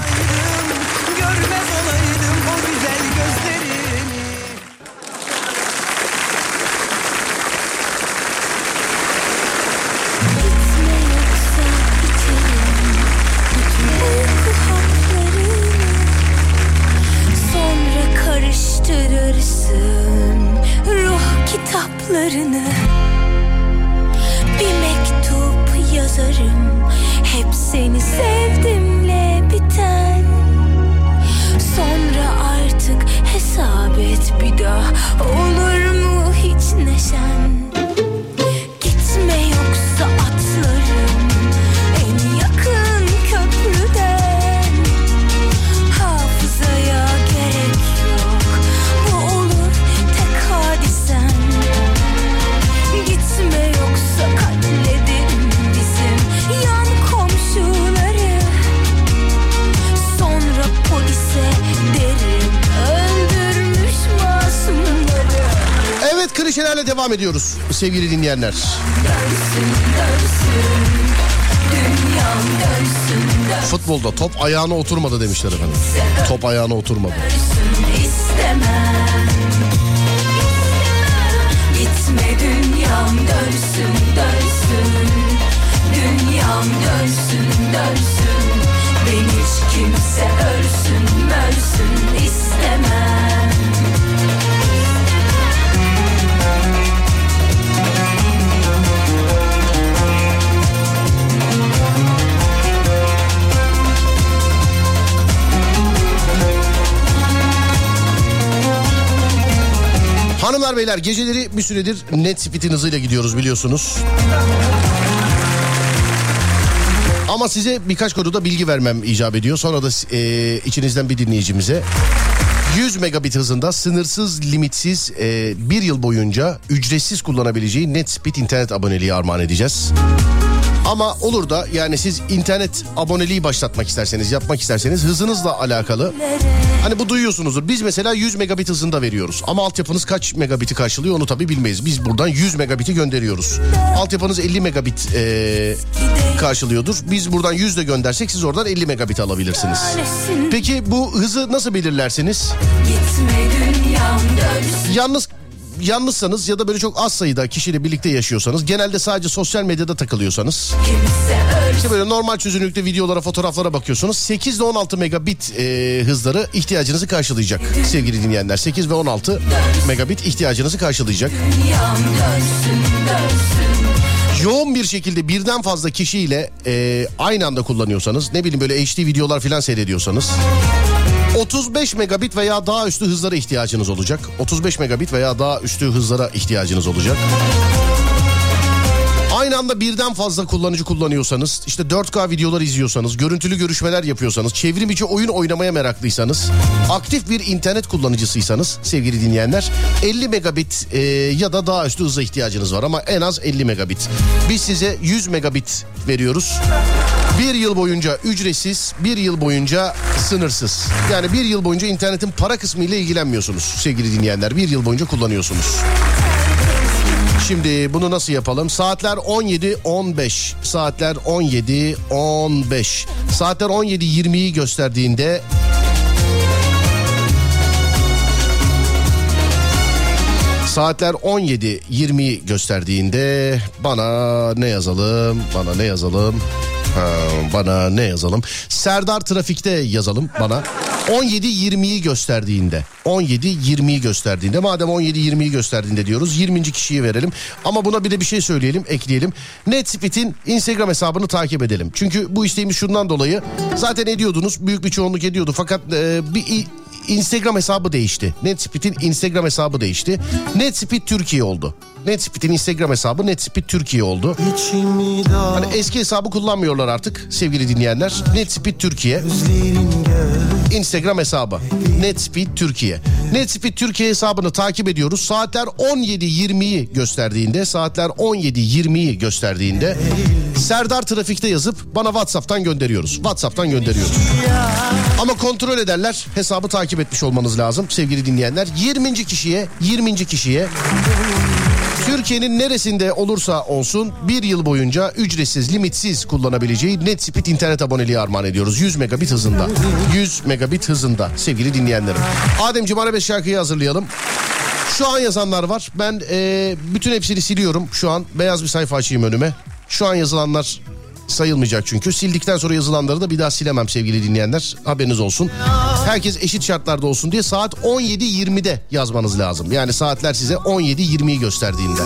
Sevgili dinleyenler. Futbolda top ayağına oturmadı demişler efendim. Top ayağına oturmadı. dönsün dönsün dönsün hiç kimse ölsün mölsün istemem Hanımlar beyler geceleri bir süredir net speed'in hızıyla gidiyoruz biliyorsunuz. Ama size birkaç konuda bilgi vermem icap ediyor. Sonra da e, içinizden bir dinleyicimize 100 megabit hızında sınırsız limitsiz e, bir yıl boyunca ücretsiz kullanabileceği net speed internet aboneliği armağan edeceğiz. Ama olur da yani siz internet aboneliği başlatmak isterseniz yapmak isterseniz hızınızla alakalı Hani bu duyuyorsunuzdur. Biz mesela 100 megabit hızında veriyoruz. Ama altyapınız kaç megabiti karşılıyor onu tabii bilmeyiz. Biz buradan 100 megabiti gönderiyoruz. Altyapınız 50 megabit e, karşılıyordur. Biz buradan 100 de göndersek siz oradan 50 megabit alabilirsiniz. Peki bu hızı nasıl belirlersiniz? Yalnız yalnızsanız ya da böyle çok az sayıda kişiyle birlikte yaşıyorsanız genelde sadece sosyal medyada takılıyorsanız işte böyle normal çözünürlükte videolara fotoğraflara bakıyorsunuz 8 ile 16 megabit e, hızları ihtiyacınızı karşılayacak sevgili dinleyenler. 8 ve 16 megabit ihtiyacınızı karşılayacak. Yoğun bir şekilde birden fazla kişiyle e, aynı anda kullanıyorsanız ne bileyim böyle HD videolar falan seyrediyorsanız 35 megabit veya daha üstü hızlara ihtiyacınız olacak. 35 megabit veya daha üstü hızlara ihtiyacınız olacak. Aynı anda birden fazla kullanıcı kullanıyorsanız, işte 4K videolar izliyorsanız, görüntülü görüşmeler yapıyorsanız, çevrim içi oyun oynamaya meraklıysanız, aktif bir internet kullanıcısıysanız sevgili dinleyenler 50 megabit e, ya da daha üstü hıza ihtiyacınız var ama en az 50 megabit. Biz size 100 megabit veriyoruz. Bir yıl boyunca ücretsiz, bir yıl boyunca sınırsız. Yani bir yıl boyunca internetin para kısmı ile ilgilenmiyorsunuz sevgili dinleyenler. Bir yıl boyunca kullanıyorsunuz. Şimdi bunu nasıl yapalım? Saatler 17.15. Saatler 17.15. Saatler 17.20'yi gösterdiğinde Saatler 17.20'yi gösterdiğinde bana ne yazalım? Bana ne yazalım? Ha, bana ne yazalım? Serdar Trafik'te yazalım bana. 17.20'yi gösterdiğinde. 17.20'yi gösterdiğinde. Madem 17.20'yi gösterdiğinde diyoruz 20. kişiyi verelim. Ama buna bir de bir şey söyleyelim, ekleyelim. Netspeed'in Instagram hesabını takip edelim. Çünkü bu isteğimiz şundan dolayı zaten ediyordunuz. Büyük bir çoğunluk ediyordu. Fakat e, bir Instagram hesabı değişti. Netspeed'in Instagram hesabı değişti. Netspeed Türkiye oldu. Netspeed'in Instagram hesabı Netspeed Türkiye oldu. Hani eski hesabı kullanmıyorlar artık sevgili dinleyenler. Netspeed Türkiye. Instagram hesabı Netspeed Türkiye. Netspeed Türkiye hesabını takip ediyoruz. Saatler 17.20'yi gösterdiğinde, saatler 17.20'yi gösterdiğinde Serdar Trafik'te yazıp bana WhatsApp'tan gönderiyoruz. WhatsApp'tan gönderiyoruz. Ama kontrol ederler. Hesabı takip etmiş olmanız lazım sevgili dinleyenler. 20. kişiye, 20. kişiye Türkiye'nin neresinde olursa olsun bir yıl boyunca ücretsiz, limitsiz kullanabileceği Netspeed internet aboneliği armağan ediyoruz. 100 megabit hızında. 100 megabit hızında sevgili dinleyenlerim. Ademciğim arabesk şarkıyı hazırlayalım. Şu an yazanlar var. Ben e, bütün hepsini siliyorum. Şu an beyaz bir sayfa açayım önüme. Şu an yazılanlar sayılmayacak çünkü. Sildikten sonra yazılanları da bir daha silemem sevgili dinleyenler. Haberiniz olsun. Herkes eşit şartlarda olsun diye saat 17.20'de yazmanız lazım. Yani saatler size 17.20'yi gösterdiğinde.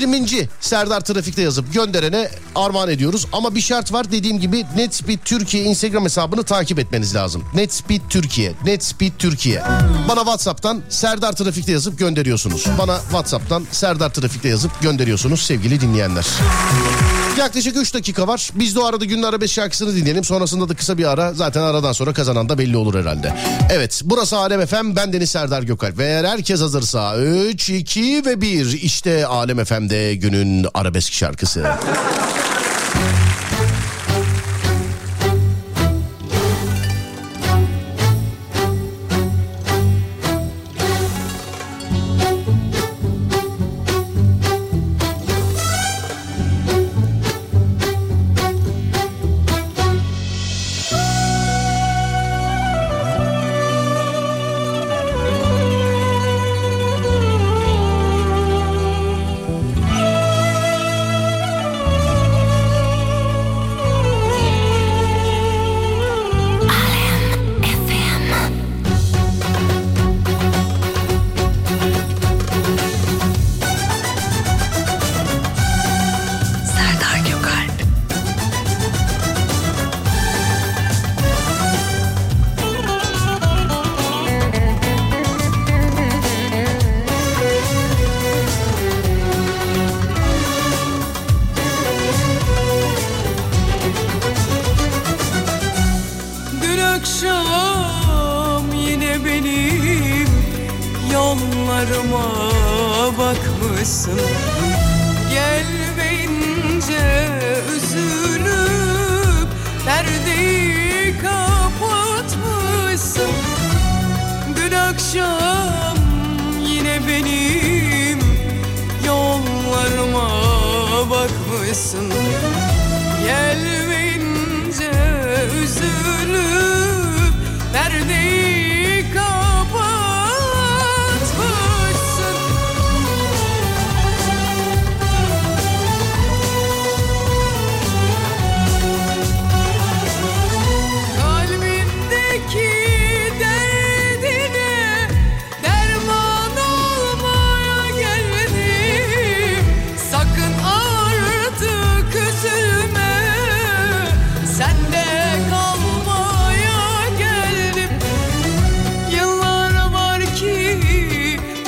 20. Serdar Trafik'te yazıp gönderene armağan ediyoruz. Ama bir şart var dediğim gibi Netspeed Türkiye Instagram hesabını takip etmeniz lazım. Netspeed Türkiye, Netspeed Türkiye. Bana WhatsApp'tan Serdar Trafik'te yazıp gönderiyorsunuz. Bana WhatsApp'tan Serdar Trafik'te yazıp gönderiyorsunuz sevgili dinleyenler. Yaklaşık 3 dakika var. Biz de o arada günün arabesk şarkısını dinleyelim. Sonrasında da kısa bir ara. Zaten aradan sonra kazanan da belli olur herhalde. Evet burası Alem FM. Ben Deniz Serdar Gökalp. Ve eğer herkes hazırsa 3, 2 ve 1. İşte Alem FM'de günün arabesk şarkısı. <laughs>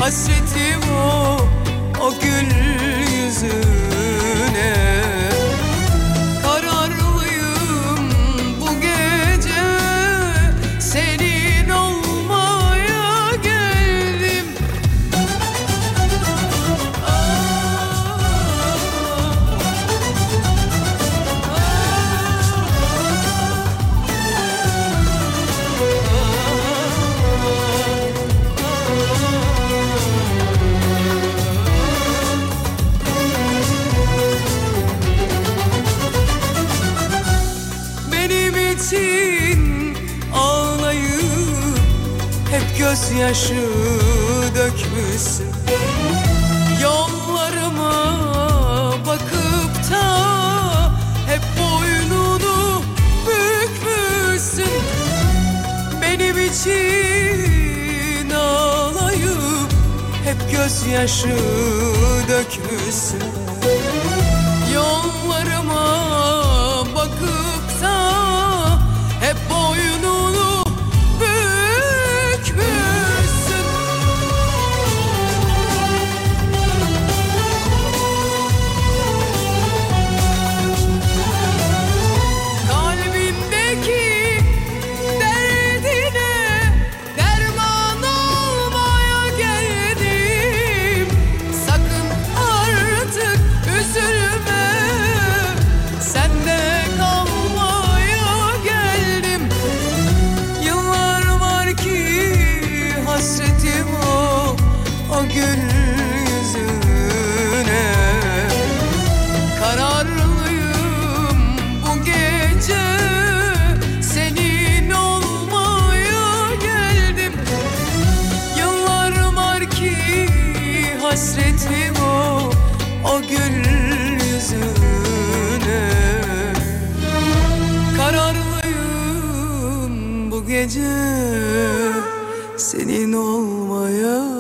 Hasretim o, o gül yüzü. gözyaşı dökmüşsün. Yollarıma bakıp da hep boynunu bükmüşsün. Benim için ağlayıp hep gözyaşı dökmüşsün. hasretim o o gül yüzüne Kararlıyım bu gece senin olmaya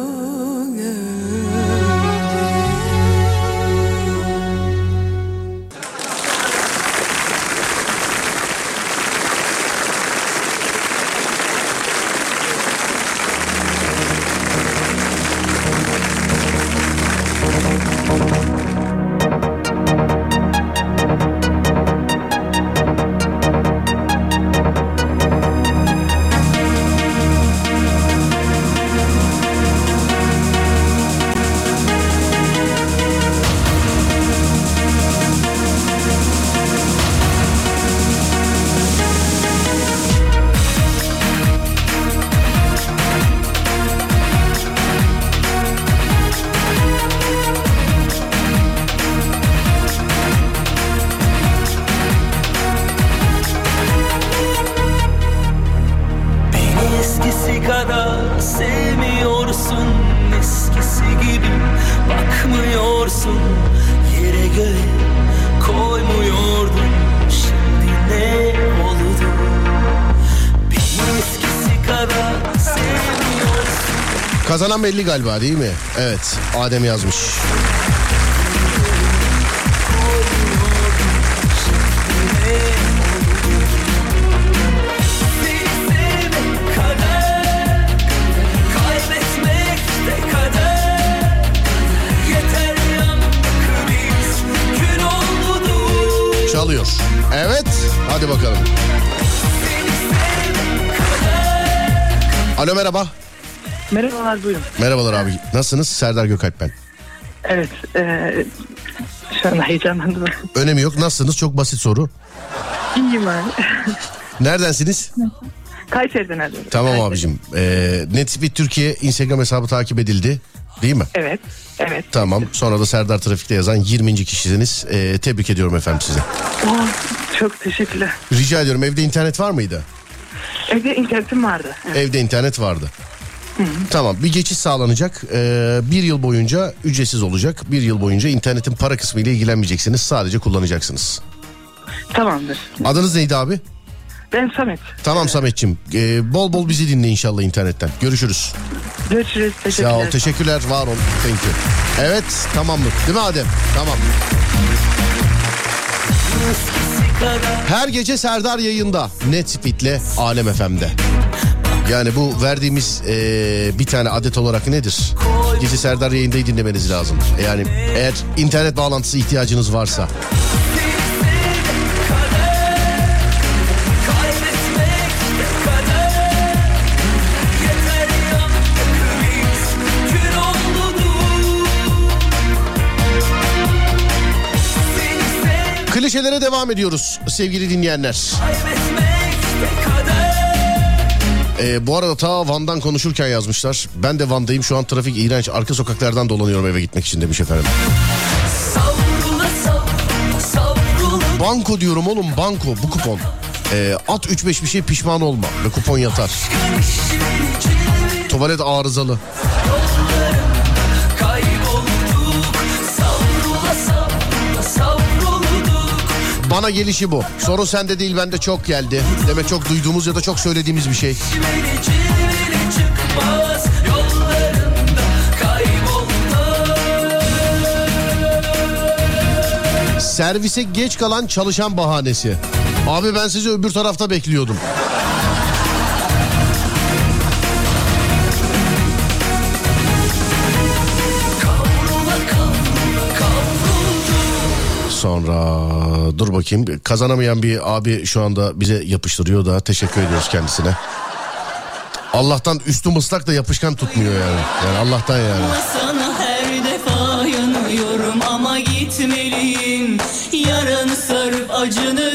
Mekan belli galiba değil mi? Evet Adem yazmış. Çalıyor. Evet, hadi bakalım. Alo merhaba. Merhabalar buyurun. Merhabalar abi. Nasılsınız? Serdar Gökalp ben. Evet. E, şu an heyecanlandım. Önemi yok. Nasılsınız? Çok basit soru. İyiyim abi. Neredensiniz? Kayseri'den arıyorum. Tamam Kayseri. abicim. Ee, Netfit Türkiye Instagram hesabı takip edildi. Değil mi? Evet. Evet. Tamam. Sonra da Serdar Trafik'te yazan 20. kişisiniz. Ee, tebrik ediyorum efendim size. Aa, çok teşekkürler. Rica ediyorum. Evde internet var mıydı? Evde internetim vardı. Evet. Evde internet vardı. Tamam bir geçiş sağlanacak. Ee, bir yıl boyunca ücretsiz olacak. Bir yıl boyunca internetin para kısmı ile ilgilenmeyeceksiniz. Sadece kullanacaksınız. Tamamdır. Adınız neydi abi? Ben Samet. Tamam Sametçim. Ee, bol bol bizi dinle inşallah internetten. Görüşürüz. Görüşürüz. Teşekkürler. Sağ ol teşekkürler var ol. Thank you. Evet tamamdır değil mi Adem? Tamam. Her gece Serdar yayında Netfit'le Alem FM'de. Yani bu verdiğimiz eee, bir tane adet olarak nedir? Gece Serdar yayındayı dinlemeniz lazım. Yani eğer internet bağlantısı ihtiyacınız varsa. Klişelere devam ediyoruz sevgili dinleyenler. kader Ee, bu arada ta Van'dan konuşurken yazmışlar. Ben de Van'dayım şu an trafik iğrenç. Arka sokaklardan dolanıyorum eve gitmek için demiş efendim. Savrula savrula savrula Banko diyorum oğlum banko bu kupon. Ee, at 3-5 bir şey pişman olma ve kupon yatar. Tuvalet arızalı. Bana gelişi bu. Sorun sende değil bende çok geldi. Demek çok duyduğumuz ya da çok söylediğimiz bir şey. Servise geç kalan çalışan bahanesi. Abi ben sizi öbür tarafta bekliyordum. Sonra dur bakayım kazanamayan bir abi şu anda bize yapıştırıyor da teşekkür ediyoruz kendisine. Allah'tan üstüm ıslak da yapışkan tutmuyor yani. Yani Allah'tan yani. Sana her defa yanıyorum ama gitmeliyim Yaranı sarıp acını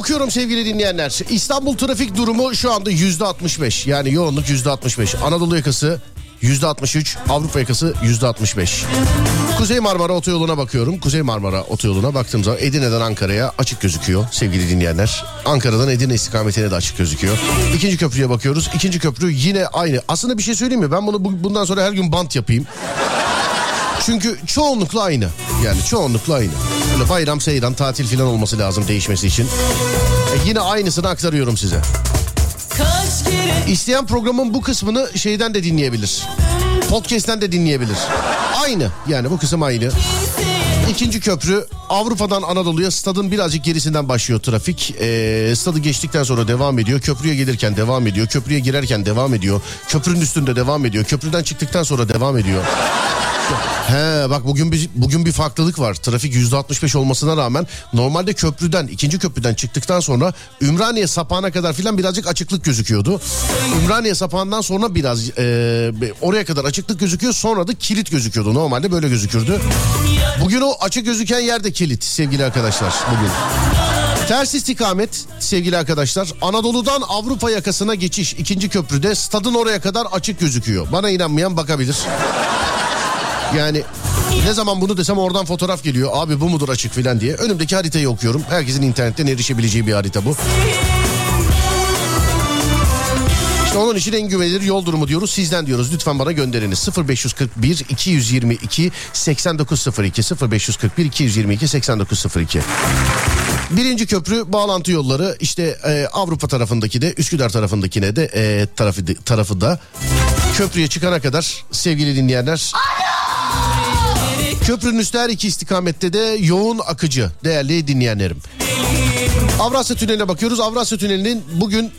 okuyorum sevgili dinleyenler. İstanbul trafik durumu şu anda yüzde 65. Yani yoğunluk yüzde 65. Anadolu yakası yüzde 63. Avrupa yakası yüzde 65. Kuzey Marmara otoyoluna bakıyorum. Kuzey Marmara otoyoluna baktığım zaman Edirne'den Ankara'ya açık gözüküyor sevgili dinleyenler. Ankara'dan Edirne istikametine de açık gözüküyor. İkinci köprüye bakıyoruz. İkinci köprü yine aynı. Aslında bir şey söyleyeyim mi? Ben bunu bu- bundan sonra her gün bant yapayım. Çünkü çoğunlukla aynı. Yani çoğunlukla aynı. Böyle bayram, seyran, tatil falan olması lazım değişmesi için. E yine aynısını aktarıyorum size. İsteyen programın bu kısmını şeyden de dinleyebilir. Podcast'ten de dinleyebilir. Aynı. Yani bu kısım aynı. İkinci köprü Avrupa'dan Anadolu'ya stadın birazcık gerisinden başlıyor trafik. Ee, stadı geçtikten sonra devam ediyor. Köprüye gelirken devam ediyor. Köprüye girerken devam ediyor. Köprünün üstünde devam ediyor. Köprüden çıktıktan sonra devam ediyor. <laughs> He bak bugün bir bugün bir farklılık var. Trafik yüzde 65 olmasına rağmen normalde köprüden ikinci köprüden çıktıktan sonra Ümraniye sapağına kadar filan birazcık açıklık gözüküyordu. Ümraniye sapağından sonra biraz e, oraya kadar açıklık gözüküyor. Sonra da kilit gözüküyordu. Normalde böyle gözükürdü. Bugün o açık gözüken yerde kilit sevgili arkadaşlar bugün. Ters istikamet sevgili arkadaşlar. Anadolu'dan Avrupa yakasına geçiş ikinci köprüde stadın oraya kadar açık gözüküyor. Bana inanmayan bakabilir. Yani Ne zaman bunu desem oradan fotoğraf geliyor. Abi bu mudur açık filan diye. Önümdeki haritayı okuyorum. Herkesin internetten erişebileceği bir harita bu. İşte onun için en güvenilir yol durumu diyoruz. Sizden diyoruz. Lütfen bana gönderiniz. 0541 222 8902 0541 222 8902. Birinci köprü bağlantı yolları işte e, Avrupa tarafındaki de Üsküdar tarafındakine de e, tarafı, tarafı da köprüye çıkana kadar sevgili dinleyenler. Köprünün üstü her iki istikamette de yoğun akıcı değerli dinleyenlerim. Avrasya Tüneli'ne bakıyoruz. Avrasya Tüneli'nin bugün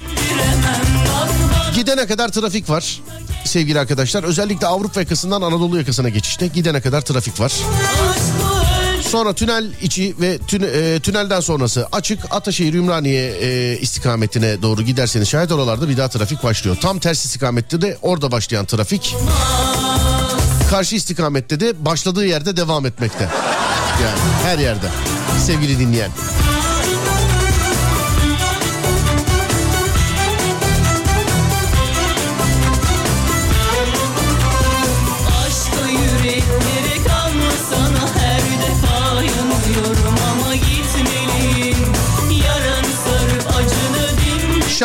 gidene kadar trafik var sevgili arkadaşlar. Özellikle Avrupa yakasından Anadolu yakasına geçişte gidene kadar trafik var. Sonra tünel içi ve tüne, e, tünelden sonrası açık Ataşehir Ümraniye e, istikametine doğru giderseniz şayet oralarda bir daha trafik başlıyor. Tam tersi istikamette de orada başlayan trafik karşı istikamette de başladığı yerde devam etmekte. Yani her yerde sevgili dinleyen.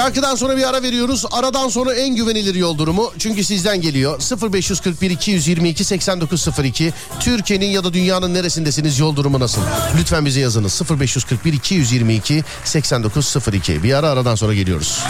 Şarkıdan sonra bir ara veriyoruz. Aradan sonra en güvenilir yol durumu. Çünkü sizden geliyor. 0541 222 8902. Türkiye'nin ya da dünyanın neresindesiniz? Yol durumu nasıl? Lütfen bize yazınız. 0541 222 8902. Bir ara aradan sonra geliyoruz.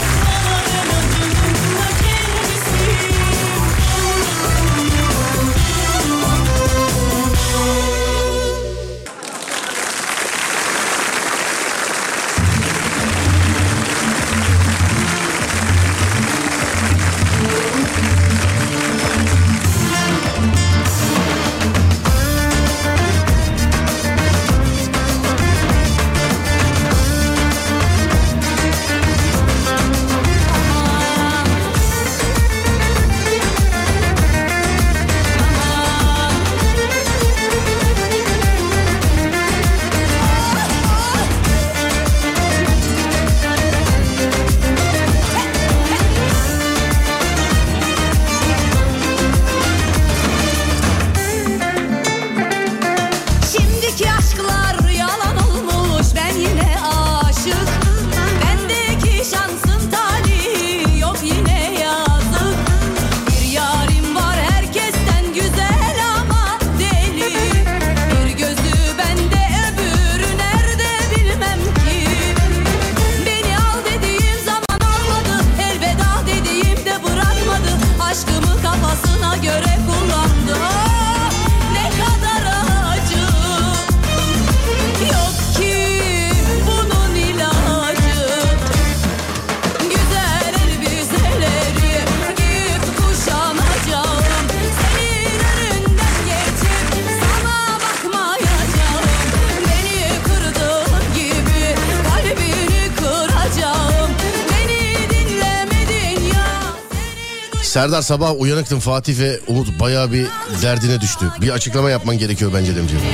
Serdar sabah uyanıktım Fatih ve Umut bayağı bir derdine düştü. Bir açıklama yapman gerekiyor bence Demciğim.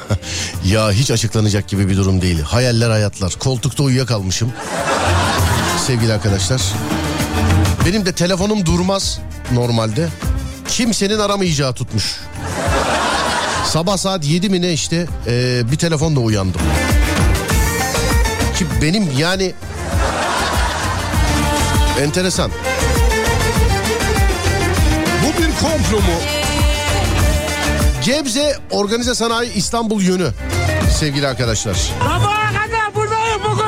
<laughs> ya hiç açıklanacak gibi bir durum değil. Hayaller hayatlar. Koltukta uyuyakalmışım. Sevgili arkadaşlar. Benim de telefonum durmaz normalde. Kimsenin aramayacağı tutmuş. Sabah saat 7 mi ne işte e, bir telefonla uyandım. Ki benim yani enteresan. Bu bir komplo mu? Gebze Organize Sanayi İstanbul yönü sevgili arkadaşlar. Sabaha kadar buradayım bugün.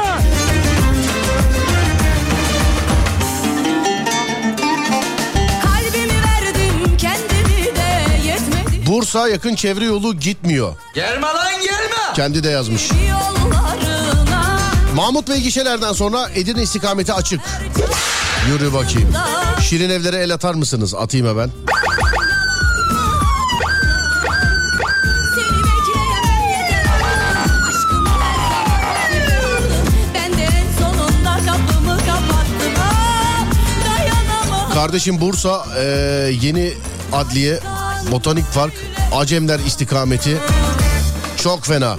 Kalbimi verdim kendimi de yetmedi Bursa yakın çevre yolu gitmiyor. Gelme lan gelme. Kendi de yazmış. yollarına Mahmut Bey gişelerden sonra Edirne istikameti açık. Yürü bakayım. Şirin evlere el atar mısınız? Atayım hemen. Kardeşim Bursa e, yeni adliye botanik park Acemler istikameti çok fena.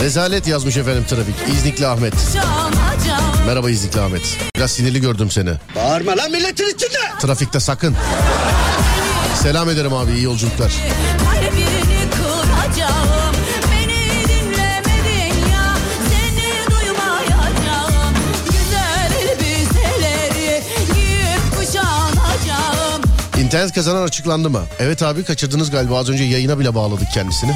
Rezalet yazmış efendim trafik. İznikli Ahmet. Şanacağım Merhaba İzlikli Ahmet. Biraz sinirli gördüm seni. Bağırma lan milletin içinde. Trafikte sakın. Selam ederim abi iyi yolculuklar. İnternet kazanan açıklandı mı? Evet abi kaçırdınız galiba az önce yayına bile bağladık kendisini.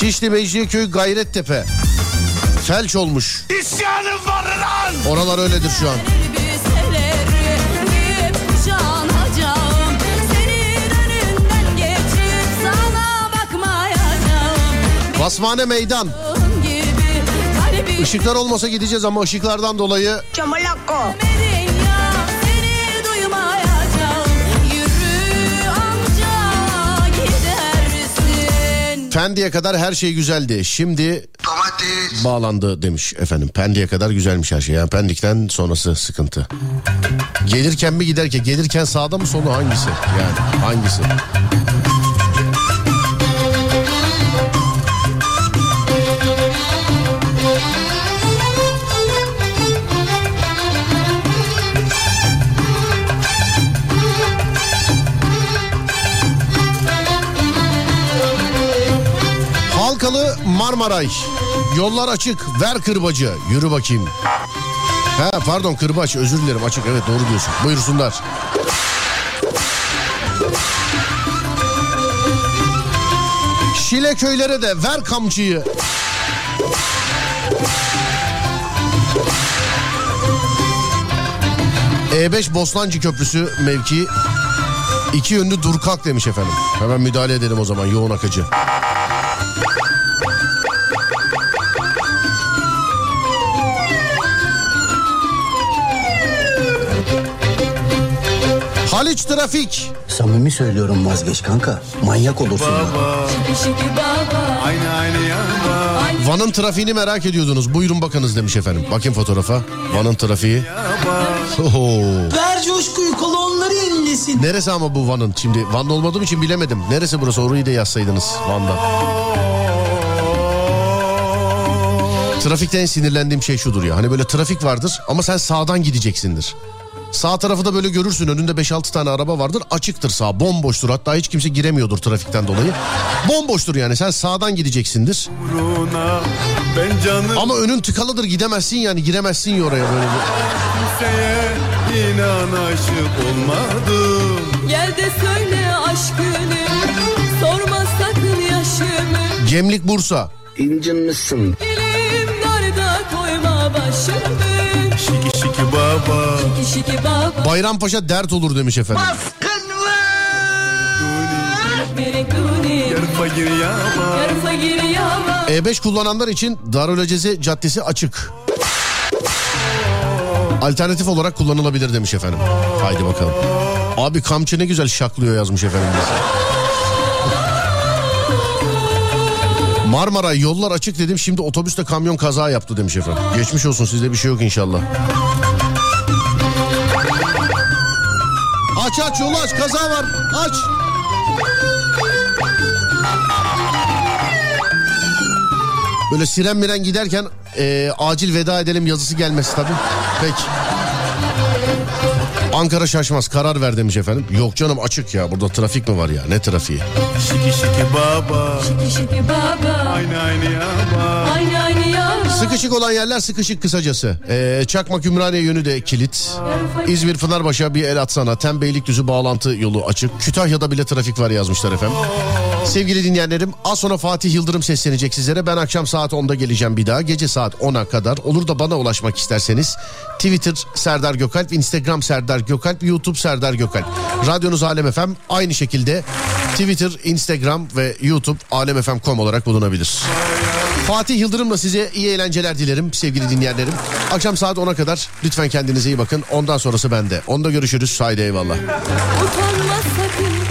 Şişli Mecidiyeköy Gayrettepe. Felç olmuş. İsyanım var lan. Oralar öyledir şu an. Basmane meydan. Işıklar olmasa gideceğiz ama ışıklardan dolayı Dünya Pendik'e kadar her şey güzeldi. Şimdi bağlandı demiş efendim. Pendik'e kadar güzelmiş her şey. Yani Pendik'ten sonrası sıkıntı. Gelirken mi giderken? Gelirken sağda mı solu hangisi? Yani hangisi? Marmaray. Yollar açık. Ver kırbacı. Yürü bakayım. Ha pardon kırbaç özür dilerim açık evet doğru diyorsun. Buyursunlar. Şile köylere de ver kamçıyı. E5 Bostancı Köprüsü mevki iki yönlü dur kalk demiş efendim. Hemen müdahale edelim o zaman yoğun akıcı. Haliç Trafik. Samimi söylüyorum vazgeç kanka. Manyak olursun. Baba Aynı aynı. Van'ın trafiğini merak ediyordunuz. Buyurun bakınız demiş efendim. Bakın fotoğrafa. Van'ın trafiği. Oho. Ver coşkuyu kolonları inlesin. Neresi ama bu Van'ın? Şimdi Van'da olmadığım için bilemedim. Neresi burası? Orayı da yazsaydınız Van'da. Trafikte en sinirlendiğim şey şudur ya. Hani böyle trafik vardır ama sen sağdan gideceksindir. Sağ tarafı da böyle görürsün önünde 5-6 tane araba vardır açıktır sağ bomboştur hatta hiç kimse giremiyordur trafikten dolayı. Bomboştur yani sen sağdan gideceksindir Uğruna ben canım ama önün tıkalıdır gidemezsin yani giremezsin ya oraya böyle. bir- kimseye inan aşık olmadım. Gel de söyle aşkını Sorma sakın yaşımı Gemlik Bursa İncinmişsin. Elim darda koyma başımı Şiki baba. Şiki şiki baba Bayrampaşa dert olur demiş efendim. Yama E5 kullananlar için Darülaceze Caddesi açık. Alternatif olarak kullanılabilir demiş efendim. Haydi bakalım. Abi kamçı ne güzel şaklıyor yazmış efendim. Marmara yollar açık dedim şimdi otobüste kamyon kaza yaptı demiş efendim. Geçmiş olsun sizde bir şey yok inşallah. Aç aç yolu aç kaza var aç. Böyle siren miren giderken e, acil veda edelim yazısı gelmesi tabii. Peki. Ankara şaşmaz karar ver demiş efendim. Yok canım açık ya burada trafik mi var ya ne trafiği? Şiki şiki baba. Şiki şiki baba Aynı aynı yama. Aynı aynı yama Sıkışık olan yerler sıkışık kısacası. Ee, Çakmak Ümraniye yönü de kilit. İzmir Pınarbaş'a bir el atsana. Tem Beylikdüzü bağlantı yolu açık. Kütahya'da bile trafik var yazmışlar efendim. Sevgili dinleyenlerim az sonra Fatih Yıldırım seslenecek sizlere. Ben akşam saat 10'da geleceğim bir daha. Gece saat 10'a kadar. Olur da bana ulaşmak isterseniz Twitter Serdar Gökalp, Instagram Serdar Gökalp, YouTube Serdar Gökalp. Radyonuz Alem FM aynı şekilde Twitter, Instagram ve YouTube alemfm.com olarak bulunabilir. Fatih Yıldırım'la size iyi eğlenceler dilerim sevgili dinleyenlerim. Akşam saat 10'a kadar lütfen kendinize iyi bakın. Ondan sonrası bende. Onda görüşürüz. Haydi eyvallah. Utanma sakın